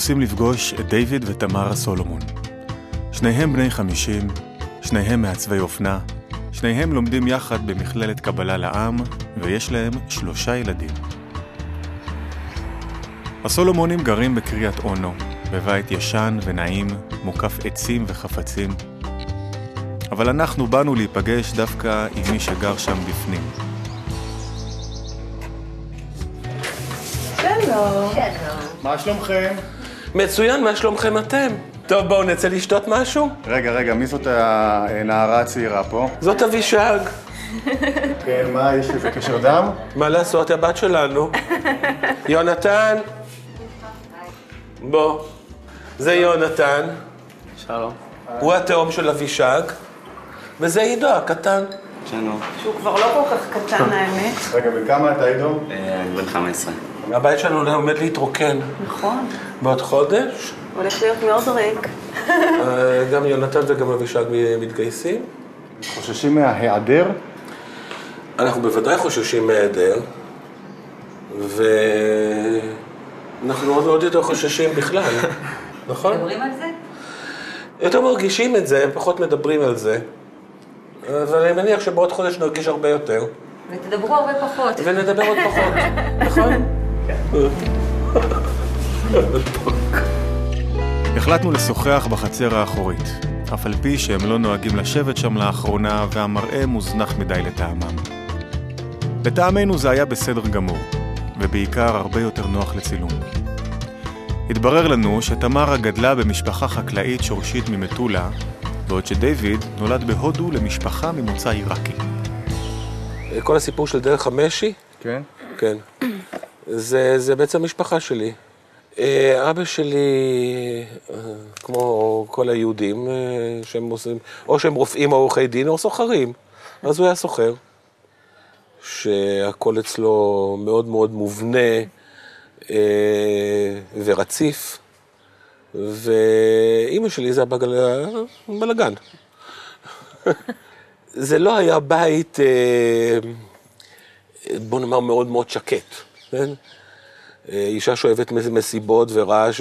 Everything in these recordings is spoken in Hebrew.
עושים לפגוש את דיוויד ותמרה סולומון. שניהם בני חמישים, שניהם מעצבי אופנה, שניהם לומדים יחד במכללת קבלה לעם, ויש להם שלושה ילדים. הסולומונים גרים בקריית אונו, בבית ישן ונעים, מוקף עצים וחפצים. אבל אנחנו באנו להיפגש דווקא עם מי שגר שם בפנים. שלום. מה שלומכם? מצוין, מה שלומכם אתם? טוב, בואו נצא לשתות משהו? רגע, רגע, מי זאת הנערה הצעירה פה? זאת אבישג. כן, מה, יש לזה קשר דם? מה לעשות, הבת שלנו. יונתן. בוא. זה יונתן. שלום. הוא התאום של אבישג. וזה עידו הקטן. שלום. שהוא כבר לא כל כך קטן האמת. רגע, וכמה אתה עידו? אה, אני בן 15. הבית שלנו עומד להתרוקן. נכון. בעוד חודש. הולך להיות מאוד ריק. אה, גם יונתן וגם אבישג מתגייסים. חוששים מההיעדר? אנחנו בוודאי חוששים מהיעדר, ואנחנו עוד, עוד יותר חוששים בכלל, נכון? מדברים על זה? יותר מרגישים את זה, פחות מדברים על זה, אבל אני מניח שבעוד חודש נרגיש הרבה יותר, ותדברו הרבה פחות. ונדבר עוד פחות, נכון? החלטנו לשוחח בחצר האחורית, אף על פי שהם לא נוהגים לשבת שם לאחרונה והמראה מוזנח מדי לטעמם. לטעמנו זה היה בסדר גמור, ובעיקר הרבה יותר נוח לצילום. התברר לנו שתמרה גדלה במשפחה חקלאית שורשית ממטולה, בעוד שדיוויד נולד בהודו למשפחה ממוצא עיראקי. כל הסיפור של דרך המשי, כן? כן, זה, זה בעצם המשפחה שלי. אה, אבא שלי, אה, כמו כל היהודים, אה, שהם עושים, או שהם רופאים או עורכי דין או סוחרים, אז הוא היה סוחר, שהכל אצלו מאוד מאוד מובנה ורציף, ואימא שלי זה הבגל... בלאגן. זה לא היה בית, בוא נאמר, מאוד מאוד שקט, כן? אישה שואבת מסיבות ורעש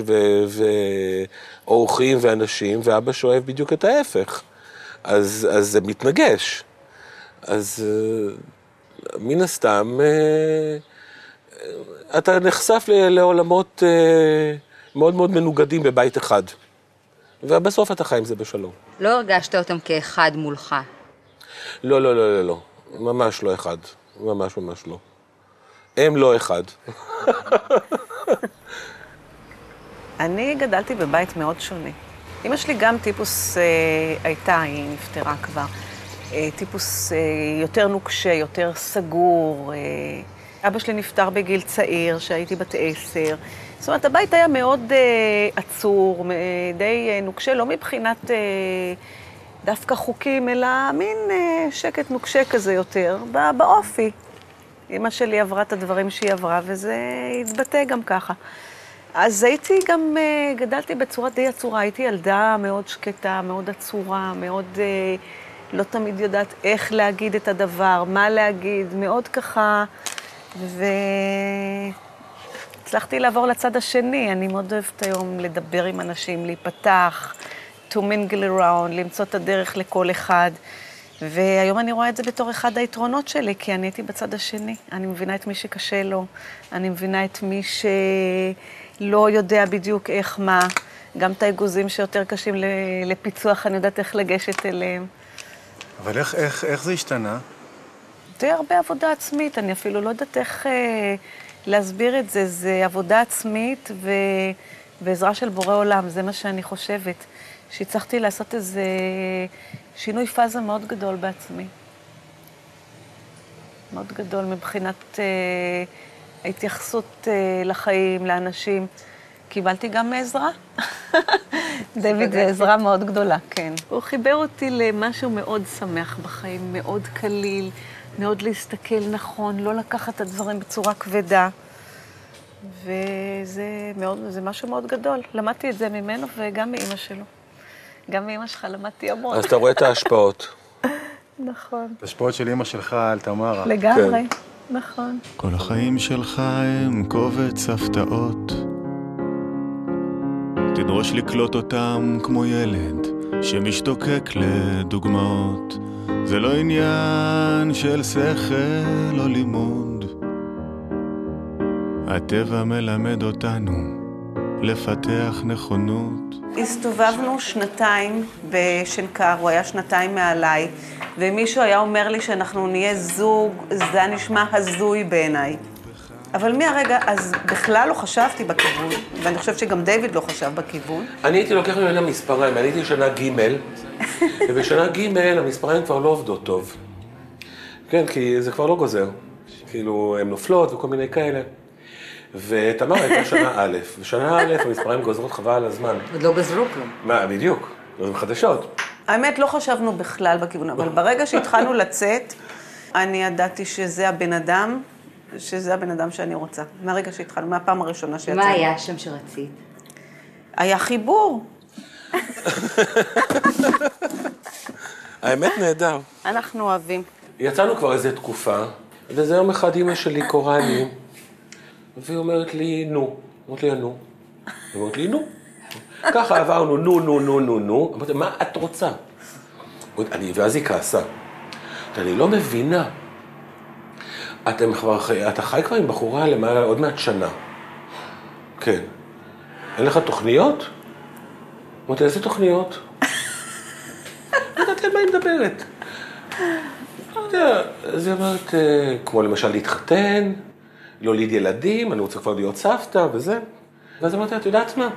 ואורחים ואנשים, ואבא שואב בדיוק את ההפך. אז, אז זה מתנגש. אז מן הסתם, אתה נחשף לעולמות מאוד מאוד מנוגדים בבית אחד. ובסוף אתה חי עם זה בשלום. לא הרגשת אותם כאחד מולך. לא, לא, לא, לא, לא. ממש לא אחד. ממש ממש לא. הם לא אחד. אני גדלתי בבית מאוד שונה. אמא שלי גם טיפוס אה, הייתה, היא נפטרה כבר. אה, טיפוס אה, יותר נוקשה, יותר סגור. אה, אבא שלי נפטר בגיל צעיר, שהייתי בת עשר. זאת אומרת, הבית היה מאוד אה, עצור, די אה, נוקשה, לא מבחינת אה, דווקא חוקים, אלא מין אה, שקט נוקשה כזה יותר, באופי. אמא שלי עברה את הדברים שהיא עברה, וזה התבטא גם ככה. אז הייתי גם, גדלתי בצורה די עצורה, הייתי ילדה מאוד שקטה, מאוד עצורה, מאוד לא תמיד יודעת איך להגיד את הדבר, מה להגיד, מאוד ככה, והצלחתי לעבור לצד השני. אני מאוד אוהבת היום לדבר עם אנשים, להיפתח, to mingle around, למצוא את הדרך לכל אחד. והיום אני רואה את זה בתור אחד היתרונות שלי, כי אני הייתי בצד השני. אני מבינה את מי שקשה לו, אני מבינה את מי שלא יודע בדיוק איך מה, גם את האגוזים שיותר קשים לפיצוח, אני יודעת איך לגשת אליהם. אבל איך, איך, איך זה השתנה? די הרבה עבודה עצמית, אני אפילו לא יודעת איך אה, להסביר את זה. זה עבודה עצמית ו... ועזרה של בורא עולם, זה מה שאני חושבת. שהצלחתי לעשות איזה שינוי פאזה מאוד גדול בעצמי. מאוד גדול מבחינת אה, ההתייחסות אה, לחיים, לאנשים. קיבלתי גם עזרה. דויד זה עזרה מאוד גדולה, כן. הוא חיבר אותי למשהו מאוד שמח בחיים, מאוד קליל, מאוד להסתכל נכון, לא לקחת את הדברים בצורה כבדה. וזה מאוד, זה משהו מאוד גדול. למדתי את זה ממנו וגם מאימא שלו. גם מאמא שלך למדתי המון. אז אתה רואה את ההשפעות. נכון. ההשפעות של אימא שלך על תמרה. לגמרי, כן. נכון. כל החיים שלך הם קובץ הפתעות. תדרוש לקלוט אותם כמו ילד שמשתוקק לדוגמאות. זה לא עניין של שכל או לימוד. הטבע מלמד אותנו לפתח נכונות. הסתובבנו שנתיים בשנקר, הוא היה שנתיים מעליי, ומישהו היה אומר לי שאנחנו נהיה זוג, זה היה נשמע הזוי בעיניי. אבל מהרגע, אז בכלל לא חשבתי בכיוון, ואני חושבת שגם דיוויד לא חשב בכיוון. אני הייתי לוקח ממנה מספריים, אני הייתי שנה ג', ובשנה ג' המספריים כבר לא עובדות טוב. כן, כי זה כבר לא גוזר. כאילו, הן נופלות וכל מיני כאלה. ותמר הייתה שנה א', ושנה א' המספריים גוזרות חבל על הזמן. עוד לא גזרו כלום. מה, בדיוק, זה חדשות. האמת, לא חשבנו בכלל בכיוון, אבל ברגע שהתחלנו לצאת, אני ידעתי שזה הבן אדם, שזה הבן אדם שאני רוצה. מהרגע שהתחלנו, מהפעם הראשונה שיצאנו. מה היה שם שרצית? היה חיבור. האמת נהדר. אנחנו אוהבים. יצאנו כבר איזה תקופה, וזה יום אחד אימא שלי קוראה לי, והיא אומרת לי, נו. אמרתי לה, נו. היא אומרת לי, נו. ככה עברנו, נו, נו, נו, נו, נו. אמרתי, מה את רוצה? אני, ואז היא כעסה. אני לא מבינה. אתם כבר, אתה חי כבר עם בחורה למעלה, עוד מעט שנה. כן. אין לך תוכניות? אמרתי, איזה תוכניות? לא ידעתי על מה היא מדברת. אז היא אומרת, אה, כמו למשל להתחתן, להוליד ילדים, אני רוצה כבר להיות סבתא וזה. ואז אמרתי, את יודעת מה?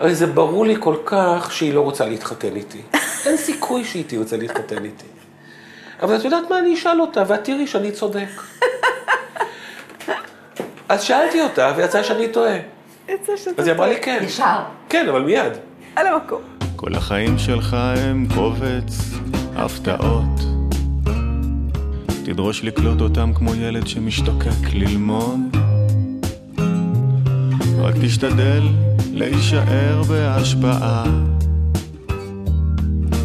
הרי זה ברור לי כל כך שהיא לא רוצה להתחתן איתי. אין סיכוי שהיא תרצה להתחתן איתי. אבל את יודעת מה, אני אשאל אותה, ואת תראי שאני צודק. אז שאלתי אותה, ויצא שאני טועה. יצא שאתה אז היא אמרה לי כן. ישר. כן, אבל מיד. על המקום. כל החיים שלך הם קובץ הפתעות. תדרוש לקלוט אותם כמו ילד שמשתוקק ללמוד. רק תשתדל להישאר בהשפעה,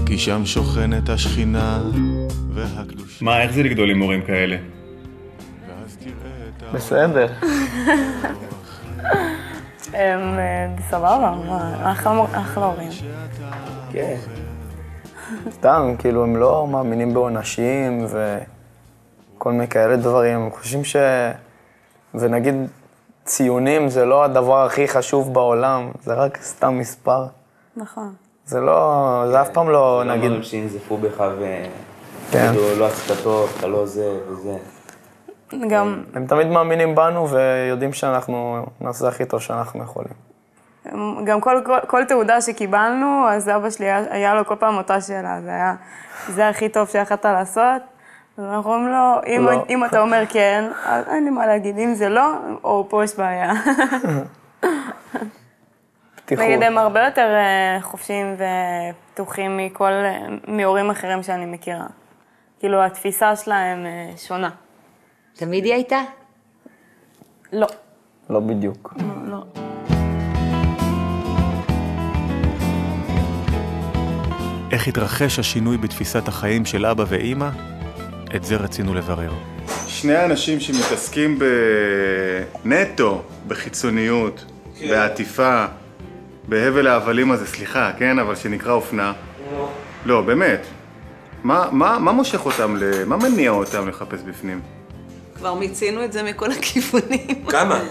כי שם שוכנת השכינה והקדושה. מה, איך זה לגדול עם מורים כאלה? בסדר. הם אה, בסבבה, מה, אחלה הורים. כן. סתם, כאילו, הם לא מאמינים בעונשים וכל מיני כאלה דברים. הם חושבים ש... ונגיד, ציונים זה לא הדבר הכי חשוב בעולם, זה רק סתם מספר. נכון. זה לא... זה אף פעם לא, לא נגיד... אמרנו שינזפו בך כן. ויגידו, לא עשית טוב, אתה לא זה וזה. גם, הם תמיד מאמינים בנו ויודעים שאנחנו נעשה הכי טוב שאנחנו יכולים. גם כל, כל, כל תעודה שקיבלנו, אז אבא שלי היה, היה לו כל פעם אותה שאלה, זה היה, זה הכי טוב שיכולת לעשות. אז אנחנו אומרים לו, אם, לא. אם אתה אומר כן, אז אין לי מה להגיד, אם זה לא, או פה יש בעיה. פתיחות. נגיד, הם הרבה יותר אה, חופשיים ופתוחים מכל, אה, מהורים אחרים שאני מכירה. כאילו, התפיסה שלהם אה, שונה. תמיד היא הייתה? לא. לא בדיוק. לא. איך התרחש השינוי בתפיסת החיים של אבא ואימא? את זה רצינו לברר. שני אנשים שמתעסקים בנטו, בחיצוניות, בעטיפה, בהבל ההבלים הזה, סליחה, כן? אבל שנקרא אופנה. לא, באמת. מה, מה, מה מושך אותם, ל... מה מניע אותם לחפש בפנים? כבר מיצינו את זה מכל הכיוונים. כמה?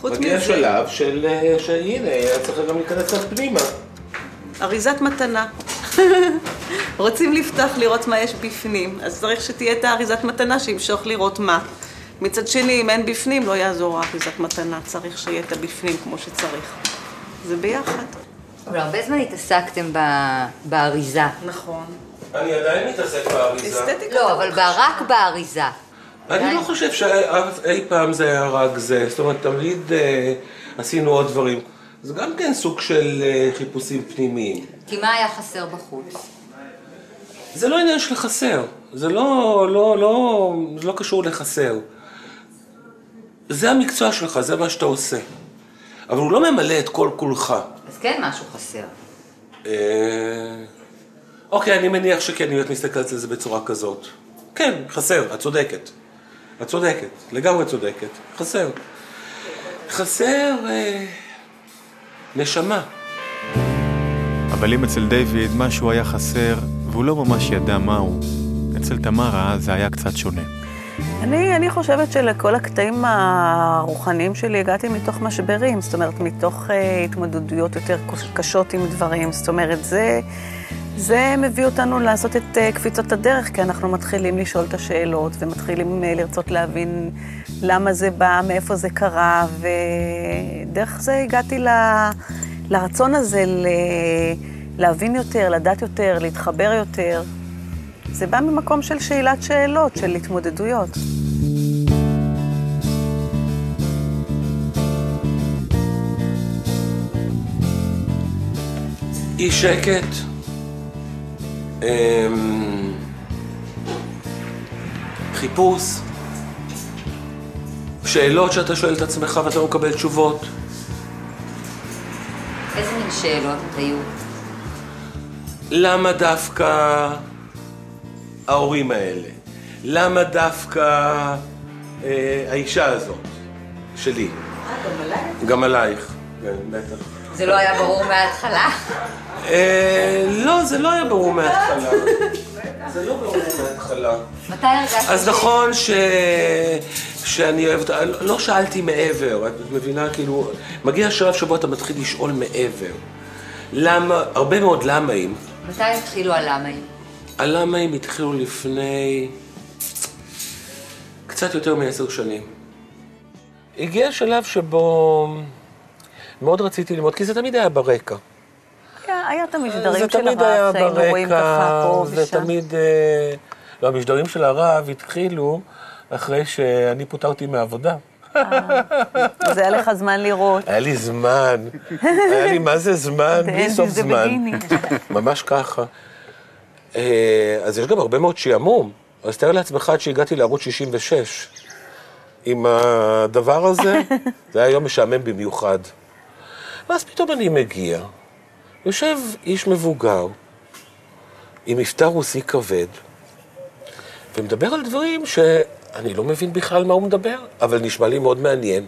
חוץ מגיע מזה, שלב של, אה, שהנה, היה צריך גם להיכנס קצת פנימה. אריזת מתנה. רוצים לפתוח, לראות מה יש בפנים, אז צריך שתהיה את האריזת מתנה שימשוך לראות מה. מצד שני, אם אין בפנים, לא יעזור האריזת מתנה, צריך שיהיה את הבפנים כמו שצריך. זה ביחד. אבל הרבה זמן התעסקתם ב- באריזה. נכון. אני עדיין מתעסק באריזה. אסתטיקה. לא, אבל ב- רק באריזה. אני לא חושב שאי פעם זה היה רק זה, זאת אומרת, תמיד אה, עשינו עוד דברים. זה גם כן סוג של אה, חיפושים פנימיים. כי מה היה חסר בחוץ? זה לא עניין של חסר, זה לא, לא, לא, זה לא קשור לחסר. זה המקצוע שלך, זה מה שאתה עושה. אבל הוא לא ממלא את כל כולך. אז כן משהו חסר. אה, אוקיי, אני מניח שכן, אם את מסתכלת על זה בצורה כזאת. כן, חסר, את צודקת. את צודקת, לגמרי צודקת. חסר. חסר... אה, נשמה. אבל אם אצל דיוויד משהו היה חסר, והוא לא ממש ידע מהו, אצל תמרה זה היה קצת שונה. אני, אני חושבת שלכל הקטעים הרוחניים שלי הגעתי מתוך משברים, זאת אומרת, מתוך uh, התמודדויות יותר קשות עם דברים. זאת אומרת, זה, זה מביא אותנו לעשות את uh, קפיצות הדרך, כי אנחנו מתחילים לשאול את השאלות, ומתחילים uh, לרצות להבין למה זה בא, מאיפה זה קרה, ודרך זה הגעתי ל, לרצון הזה ל, להבין יותר, לדעת יותר, להתחבר יותר. זה בא ממקום של שאלת שאלות, של התמודדויות. אי שקט. אמ, חיפוש. שאלות שאתה שואל את עצמך ואתה לא מקבל תשובות. איזה מין שאלות היו? למה דווקא ההורים האלה? למה דווקא אה, האישה הזאת שלי? גם עלייך? גם עלייך, כן, בטח. זה לא היה ברור מההתחלה? לא, זה לא היה ברור מההתחלה. זה לא ברור מההתחלה. מתי הרגשת? אז נכון ש... שאני אוהב אותה, לא שאלתי מעבר, את מבינה? כאילו, מגיע שלב שבו אתה מתחיל לשאול מעבר. למה, הרבה מאוד למהים. מתי התחילו הלמאים? הלמהים התחילו לפני קצת יותר מעשר שנים. הגיע שלב שבו מאוד רציתי ללמוד, כי זה תמיד היה ברקע. היה, את המשדרים זה של תמיד הרב, שהיינו רואים ככה פה ברקע, זה ושם. תמיד... אה, לא, המשדרים של הרב התחילו אחרי שאני פוטרתי מהעבודה. אז היה לך זמן לראות. היה לי זמן, היה לי מה זה זמן, בלי סוף זמן. ממש ככה. אה, אז יש גם הרבה מאוד שעמום. אז תאר לעצמך עד שהגעתי לערוץ 66 עם הדבר הזה, זה היה יום משעמם במיוחד. ואז פתאום אני מגיע, יושב איש מבוגר עם מבטא רוסי כבד, ומדבר על דברים שאני לא מבין בכלל מה הוא מדבר, אבל נשמע לי מאוד מעניין.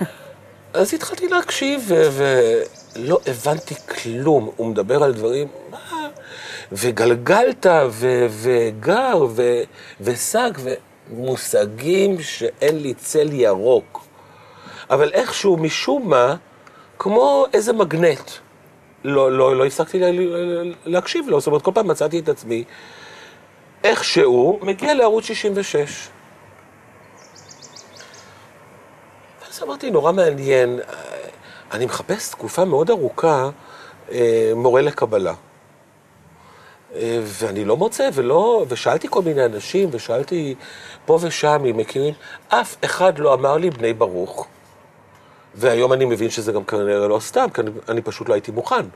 אז התחלתי להקשיב, ולא הבנתי כלום. הוא מדבר על דברים, מה? וגלגלת, ו- וגר, ו- ושג, ומושגים שאין לי צל ירוק. אבל איכשהו, משום מה, כמו איזה מגנט. לא, לא, לא הפסקתי לה, להקשיב לו, זאת אומרת, כל פעם מצאתי את עצמי איכשהו מגיע לערוץ 66. אז אמרתי, נורא מעניין, אה, אני מחפש תקופה מאוד ארוכה אה, מורה לקבלה. אה, ואני לא מוצא, ולא, ושאלתי כל מיני אנשים, ושאלתי פה ושם אם מכירים, אף אחד לא אמר לי בני ברוך. והיום אני מבין שזה גם כנראה לא סתם, כי אני, אני פשוט לא הייתי מוכן.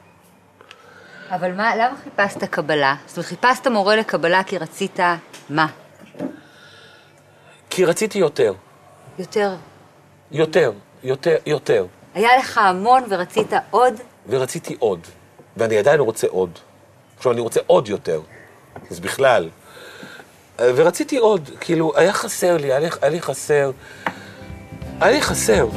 אבל מה, למה חיפשת קבלה? זאת אומרת, חיפשת מורה לקבלה כי רצית מה? כי רציתי יותר, יותר. יותר, יותר, יותר. היה לך המון ורצית עוד? ורציתי עוד, ואני עדיין רוצה עוד. עכשיו, אני רוצה עוד יותר, אז בכלל. ורציתי עוד, כאילו, היה חסר לי, היה לי, היה לי חסר, היה לי חסר.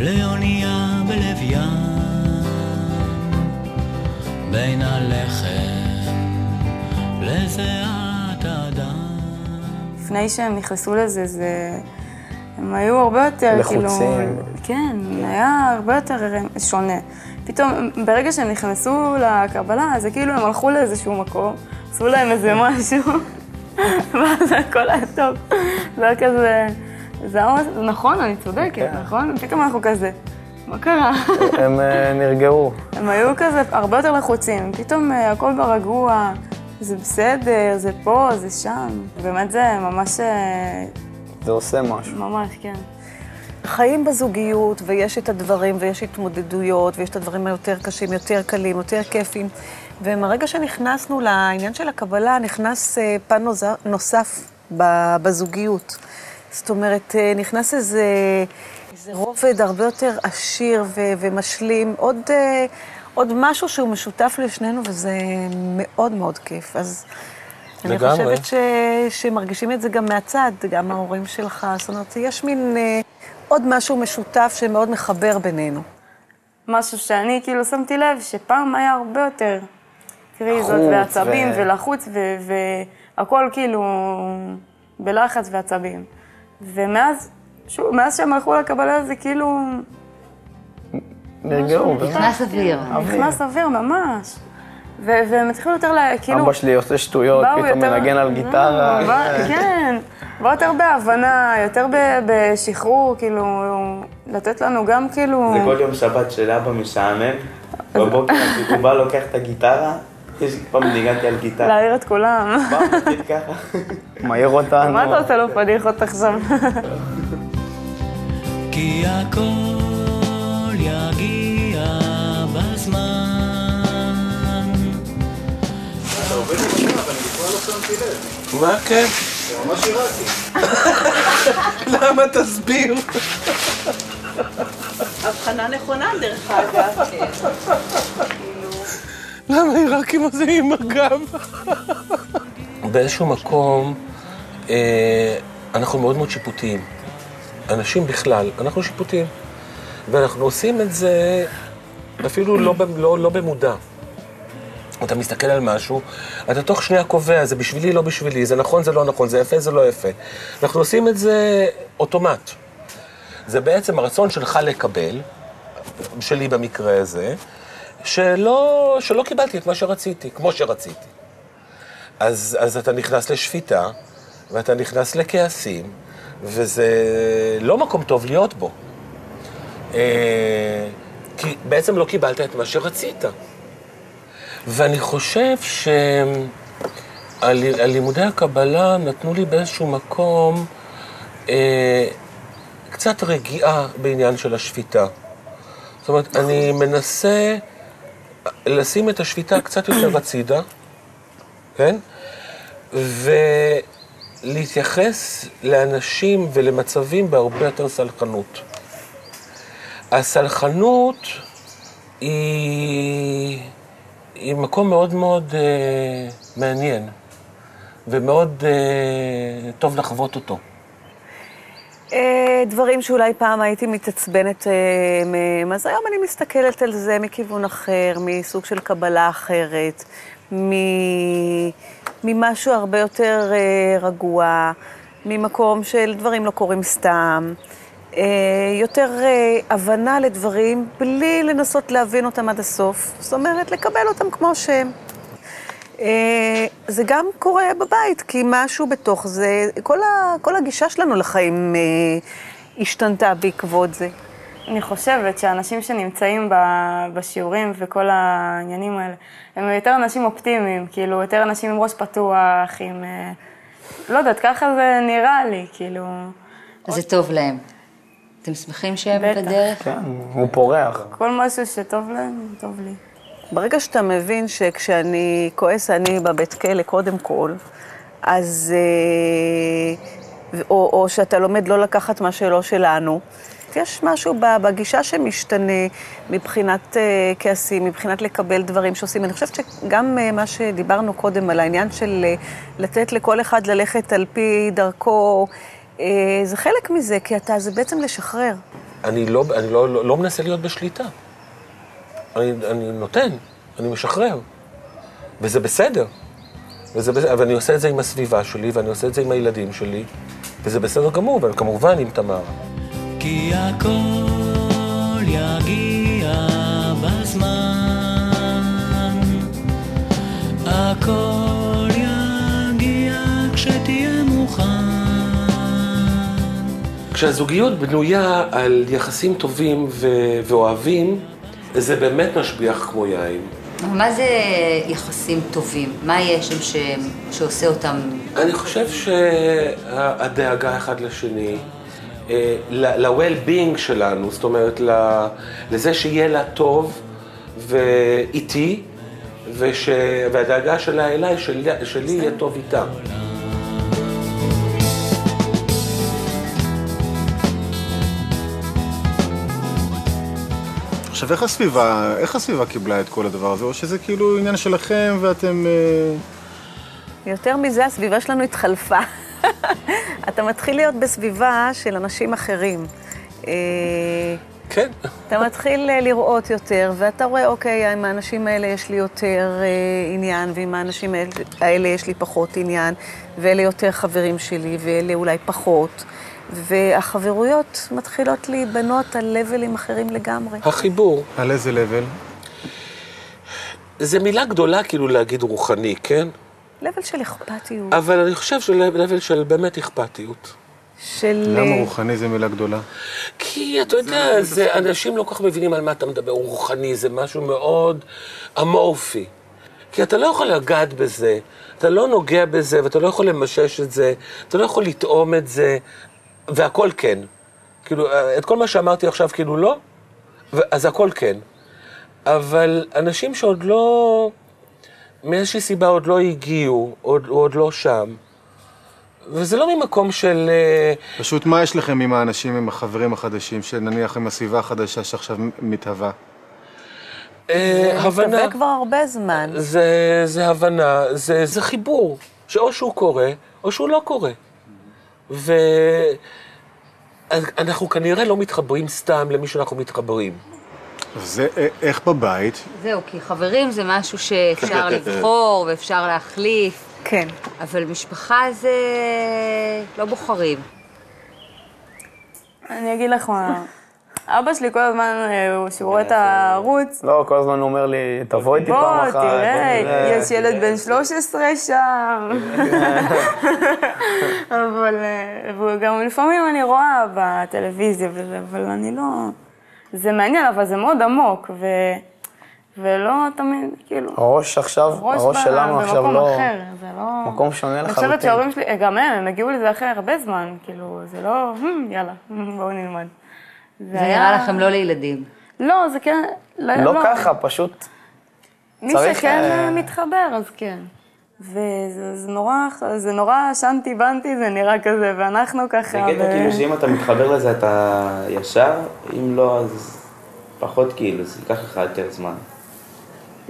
לאונייה בלב ים, בין הלחם לזיעת אדם. לפני שהם נכנסו לזה, זה... הם היו הרבה יותר, כאילו... לחוצים. כן, היה הרבה יותר שונה. פתאום, ברגע שהם נכנסו לקבלה, זה כאילו הם הלכו לאיזשהו מקום, עשו להם איזה משהו, ואז הכל היה טוב. זה היה כזה... זה ממש... נכון, אני צודקת, נכון? פתאום אנחנו כזה, מה קרה? הם אה, נרגעו. הם היו כזה הרבה יותר לחוצים, פתאום אה, הכל ברגוע, זה בסדר, זה פה, זה שם. באמת זה ממש, אה, זה עושה משהו. ממש, כן. חיים בזוגיות, ויש את הדברים, ויש התמודדויות, ויש את הדברים היותר קשים, יותר קלים, יותר כיפים. ומהרגע שנכנסנו לעניין של הקבלה, נכנס פן נוסף בזוגיות. זאת אומרת, אה, נכנס איזה, איזה זה רובד הרבה יותר עשיר ו- ומשלים, עוד, אה, עוד משהו שהוא משותף לשנינו, וזה מאוד מאוד כיף. אז אני לגמרי. חושבת ש... שמרגישים את זה גם מהצד, גם ההורים שלך. זאת אומרת, יש מין אה, עוד משהו משותף שמאוד מחבר בינינו. משהו שאני כאילו שמתי לב שפעם היה הרבה יותר קריזות ועצבים ו- ולחוץ ו- והכל כאילו בלחץ ועצבים. ומאז, שוב, מאז שהם הלכו לקבלה זה כאילו נרגעו, באמת. נכנס אוויר. נכנס אוויר ממש. והם התחילו יותר, ל- כאילו... אבא שלי עושה שטויות, פתאום מנגן על גיטרה. אה, בא- כן, באו יותר בהבנה, יותר ב- בשחרור, כאילו, לתת לנו גם כאילו... זה כל יום שבת של אבא משעמם, בבוקר הוא בא לוקח את הגיטרה, יש פעם ניגנתי על גיטרה. להעיר את כולם. בא, מתחיל ככה. מעיר אותנו. מה אתה עושה לו פדיחות עכשיו? כי הכל יגיע בזמן. מה כן? ממש למה תסביר? הבחנה נכונה, דרך אגב. למה עיראקים הזה עם הגב? באיזשהו מקום, אה, אנחנו מאוד מאוד שיפוטיים. אנשים בכלל, אנחנו שיפוטיים. ואנחנו עושים את זה אפילו לא, לא, לא במודע. אתה מסתכל על משהו, אתה תוך שנייה קובע, זה בשבילי, לא בשבילי, זה נכון, זה לא נכון, זה יפה, זה לא יפה. אנחנו עושים את זה אוטומט. זה בעצם הרצון שלך לקבל, שלי במקרה הזה, שלא, שלא קיבלתי את מה שרציתי, כמו שרציתי. אז, אז אתה נכנס לשפיטה, ואתה נכנס לכעסים, וזה לא מקום טוב להיות בו. אה, כי בעצם לא קיבלת את מה שרצית. ואני חושב שהלימודי הקבלה נתנו לי באיזשהו מקום אה, קצת רגיעה בעניין של השפיטה. זאת אומרת, אני מנסה לשים את השפיטה קצת יותר הצידה, כן? ולהתייחס לאנשים ולמצבים בהרבה יותר סלחנות. הסלחנות היא, היא מקום מאוד מאוד אה, מעניין ומאוד אה, טוב לחוות אותו. אה, דברים שאולי פעם הייתי מתעצבנת אה, מהם, אז היום אני מסתכלת על זה מכיוון אחר, מסוג של קבלה אחרת, ממשהו הרבה יותר אה, רגוע, ממקום של דברים לא קורים סתם, יותר הבנה לדברים בלי לנסות להבין אותם עד הסוף, זאת אומרת, לקבל אותם כמו שהם. אה, זה גם קורה בבית, כי משהו בתוך זה, כל, ה, כל הגישה שלנו לחיים אה, השתנתה בעקבות זה. אני חושבת שאנשים שנמצאים ב- בשיעורים וכל העניינים האלה, הם יותר אנשים אופטימיים, כאילו, יותר אנשים עם ראש פתוח, עם... אה, לא יודעת, ככה זה נראה לי, כאילו... אז זה טוב להם. אתם שמחים שהם בטח. בדרך? כן, הוא פורח. כל משהו שטוב להם, טוב לי. ברגע שאתה מבין שכשאני כועס אני בבית כלא קודם כל, אז... אה, או, או שאתה לומד לא לקחת מה שלא שלנו, יש משהו בגישה שמשתנה מבחינת אה, כעסים, מבחינת לקבל דברים שעושים. אני חושבת שגם אה, מה שדיברנו קודם על העניין של לתת לכל אחד ללכת על פי דרכו, זה חלק מזה, כי אתה, זה בעצם לשחרר. אני לא, אני לא, לא, לא מנסה להיות בשליטה. אני, אני נותן, אני משחרר. וזה בסדר. וזה בסדר. אבל אני עושה את זה עם הסביבה שלי, ואני עושה את זה עם הילדים שלי, וזה בסדר גמור, וכמובן עם תמר. כי הכל יגיע בזמן. הכל יגיע כשתהיה מוכן. כשהזוגיות בנויה על יחסים טובים ו- ואוהבים, זה באמת משביח כמו יין. מה זה יחסים טובים? מה יש שם ש... שעושה אותם... אני חושב שהדאגה אחד לשני, אה, ל- ל-well-being שלנו, זאת אומרת, ל- לזה שיהיה לה טוב ואיתי, וש... והדאגה שלה אליי, שלי, שלי יהיה טוב איתה. עכשיו, איך הסביבה, איך הסביבה קיבלה את כל הדבר הזה? או שזה כאילו עניין שלכם ואתם... אה, יותר מזה, הסביבה שלנו התחלפה. אתה מתחיל להיות בסביבה של אנשים אחרים. אה, כן. אתה מתחיל אה, לראות יותר, ואתה רואה, אוקיי, עם האנשים האלה יש לי יותר אה, עניין, ועם האנשים האלה- האלה יש לי פחות עניין, ואלה יותר חברים שלי, ואלה אולי פחות. והחברויות מתחילות להיבנות על לבלים אחרים לגמרי. החיבור. על איזה לבל? זה מילה גדולה כאילו להגיד רוחני, כן? לבל של אכפתיות, אבל אני חושב שלבל של באמת אכפתיות. של... למה רוחני זה מילה גדולה? כי אתה יודע, זה, אנשים לא כל כך מבינים על מה אתה מדבר, רוחני, זה משהו מאוד אמורפי. כי אתה לא יכול לגעת בזה, אתה לא נוגע בזה, ואתה לא יכול למשש את זה, אתה לא יכול לטעום את זה, והכל כן. כאילו, את כל מה שאמרתי עכשיו כאילו לא, אז הכל כן. אבל אנשים שעוד לא, מאיזושהי סיבה עוד לא הגיעו, עוד, עוד לא שם, וזה לא ממקום של... אה, פשוט מה יש לכם עם האנשים, עם החברים החדשים, שנניח עם הסביבה החדשה שעכשיו מתהווה? אה, הבנה. מתהווה כבר הרבה זמן. זה, זה הבנה, זה, זה חיבור, שאו שהוא קורה, או שהוא לא קורה. ואנחנו כנראה לא מתחברים סתם למי שאנחנו מתחברים. זה אה, איך בבית? זהו, כי חברים זה משהו שאפשר לבחור ואפשר להחליף, כן. אבל משפחה זה לא בוחרים. אני אגיד לך מה, אבא שלי כל הזמן, אה, כשהוא רואה את הערוץ, לא, כל הזמן הוא אומר לי, תבוא איתי פעם בוא, אחת. תראה, בוא יש ילד בן 13 שם. אבל, אה, וגם לפעמים אני רואה בטלוויזיה וזה, אבל אני לא... זה מעניין, אבל זה מאוד עמוק, ו... ולא תמיד, כאילו... הראש עכשיו, הראש ב- שלנו עכשיו במקום לא... אחר, זה לא... מקום שונה אני חושבת לחלוטין. שההורים שלי, גם הם, הם הגיעו לזה אחרי הרבה זמן, כאילו, זה לא, "הם, יאללה, בואו נלמד. זה נראה לכם לא לילדים. לא, זה כן, לא, לא ככה, פשוט... מי צריך, שכן אה, אה, מתחבר, אז כן. וזה זה נורא, זה נורא שנתי בנתי, זה נראה כזה, ואנחנו ככה... זה קטע ו- כאילו שאם אתה מתחבר לזה אתה ישר, אם לא אז פחות כאילו, זה ייקח לך יותר זמן.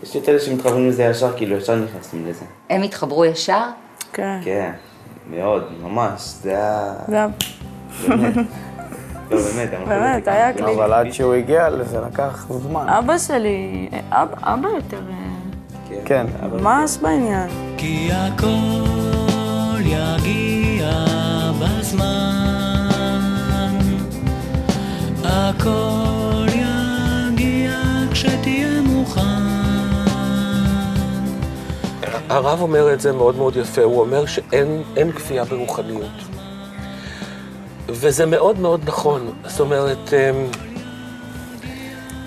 יש את אלה שמתחברים לזה ישר, כאילו ישר נכנסים לזה. הם התחברו ישר? כן. כן, מאוד, ממש, זה היה... זה היה- באמת. לא, באמת, באמת, היה קליק. אבל עד שהוא הגיע לזה לקח זמן. אבא שלי, אבא, יותר, אה, כן. ממש בעניין. כי הכל יגיע בזמן, הכל יגיע כשתהיה מוכן. הרב אומר את זה מאוד מאוד יפה, הוא אומר שאין אין כפייה ברוחניות. וזה מאוד מאוד נכון. זאת אומרת, אמ,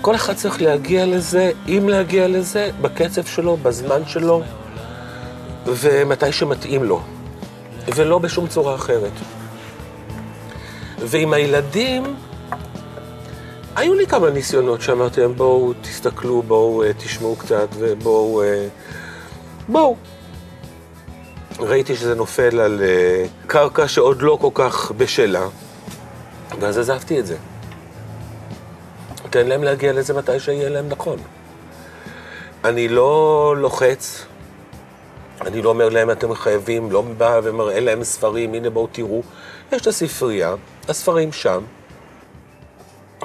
כל אחד צריך להגיע לזה, אם להגיע לזה, בקצב שלו, בזמן שלו, ומתי שמתאים לו, ולא בשום צורה אחרת. ועם הילדים, היו לי כמה ניסיונות שאמרתי להם, בואו תסתכלו, בואו אה, תשמעו קצת, ובואו... אה, בואו. ראיתי שזה נופל על אה, קרקע שעוד לא כל כך בשלה, ואז עזבתי את זה. תן להם להגיע לזה מתי שיהיה להם נכון. אני לא לוחץ, אני לא אומר להם אתם חייבים, לא בא ומראה להם ספרים, הנה בואו תראו. יש את הספרייה, הספרים שם.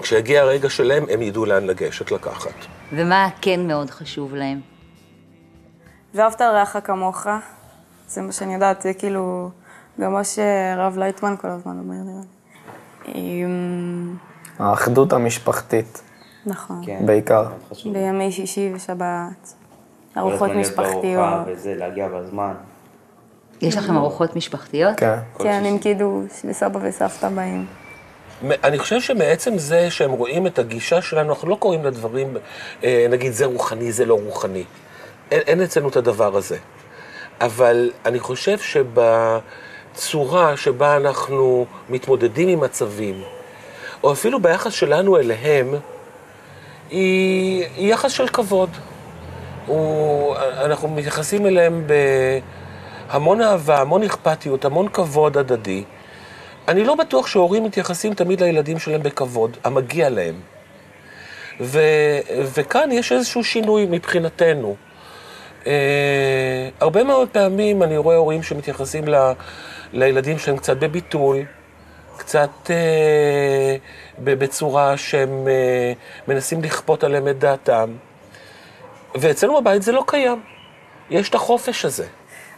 כשיגיע הרגע שלהם, הם ידעו לאן לגשת לקחת. ומה כן מאוד חשוב להם? ואהבת לרעך כמוך, זה מה שאני יודעת, זה כאילו, גם מה שהרב לייטמן כל הזמן אומר, נראה לי. אמ, האחדות המשפחתית, נכון. כן, בעיקר. בימי שישי ושבת, ארוחות משפחתיות. וזה, להגיע בזמן. יש לכם ארוחות משפחתיות? כן. כן, עם קידוש, וסבא וסבתא באים. אני חושב שמעצם זה שהם רואים את הגישה שלנו, אנחנו לא קוראים לדברים, אה, נגיד זה רוחני, זה לא רוחני. אין, אין אצלנו את הדבר הזה. אבל אני חושב שבצורה שבה אנחנו מתמודדים עם מצבים, או אפילו ביחס שלנו אליהם, היא, היא יחס של כבוד. הוא, אנחנו מתייחסים אליהם בהמון אהבה, המון אכפתיות, המון כבוד הדדי. אני לא בטוח שהורים מתייחסים תמיד לילדים שלהם בכבוד, המגיע להם. ו, וכאן יש איזשהו שינוי מבחינתנו. אה, הרבה מאוד פעמים אני רואה הורים שמתייחסים ל, לילדים שלהם קצת בביטול, קצת אה, בצורה שהם אה, מנסים לכפות עליהם את דעתם. ואצלנו בבית זה לא קיים. יש את החופש הזה.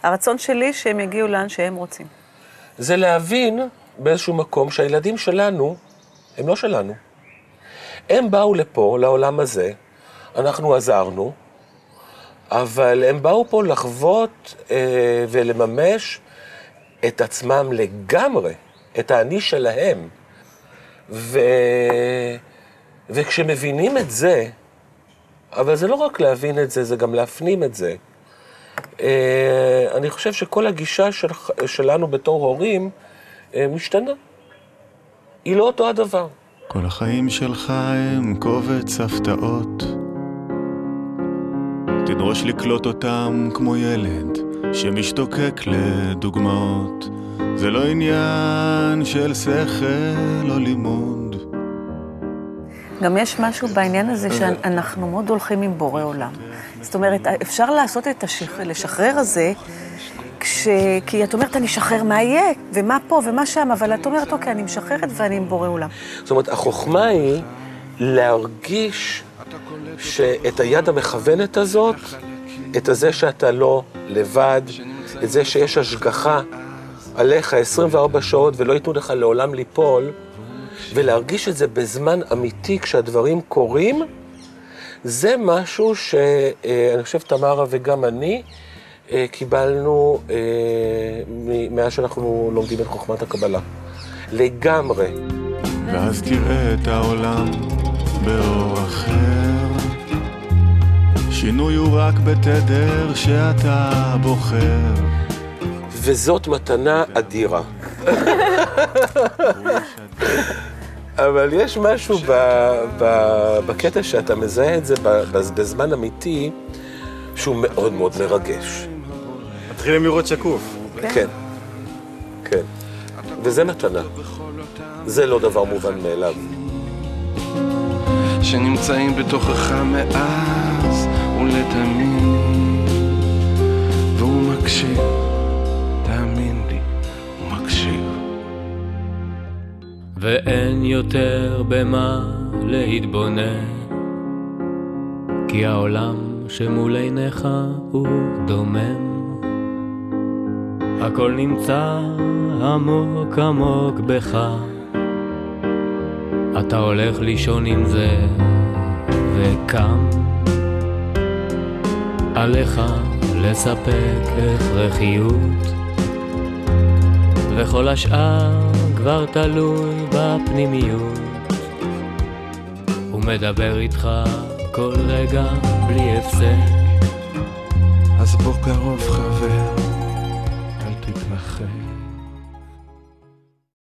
הרצון שלי שהם יגיעו לאן שהם רוצים. זה להבין באיזשהו מקום שהילדים שלנו הם לא שלנו. הם באו לפה, לעולם הזה, אנחנו עזרנו, אבל הם באו פה לחוות אה, ולממש את עצמם לגמרי, את האני שלהם. ו... וכשמבינים את זה, אבל זה לא רק להבין את זה, זה גם להפנים את זה. אה, אני חושב שכל הגישה של, שלנו בתור הורים אה, משתנה. היא לא אותו הדבר. כל החיים שלך הם קובץ הפתעות. תדרוש לקלוט אותם כמו ילד שמשתוקק לדוגמאות. זה לא עניין של שכל או לימוד. גם יש משהו בעניין הזה שאנחנו מאוד הולכים עם בורא עולם. זאת אומרת, אפשר לעשות את השחרר, לשחרר הזה, כש... כי את אומרת, אני אשחרר מה יהיה, ומה פה ומה שם, אבל את אומרת, אוקיי, אני משחררת ואני עם בורא עולם. זאת אומרת, החוכמה היא להרגיש שאת היד המכוונת הזאת, את הזה שאתה לא לבד, את זה שיש השגחה עליך 24 שעות ולא ייתנו לך לעולם ליפול, ולהרגיש את זה בזמן אמיתי כשהדברים קורים, זה משהו שאני חושב, תמרה וגם אני, אה, קיבלנו אה, מאז שאנחנו לומדים את חוכמת הקבלה. לגמרי. ואז תראה את העולם באור אחר. שינוי הוא רק בתדר שאתה בוחר. וזאת מתנה אדירה. אבל יש משהו ב, ב, בקטע שאתה מזהה את זה בזמן אמיתי, שהוא מאוד מאוד מרגש. מתחילים לראות שקוף. כן, כן. וזה מתנה. זה לא דבר מובן מאליו. שנמצאים בתוכך מאז ולתמיד, והוא מקשיב, תאמין לי, הוא מקשיב. ואין יותר במה להתבונן, כי העולם שמול עיניך הוא דומם. הכל נמצא עמוק עמוק בך, אתה הולך לישון עם זה וקם. עליך לספק הכרחיות, וכל השאר כבר תלוי בפנימיות. הוא מדבר איתך כל רגע בלי הפסק. אז בוא קרוב חבר,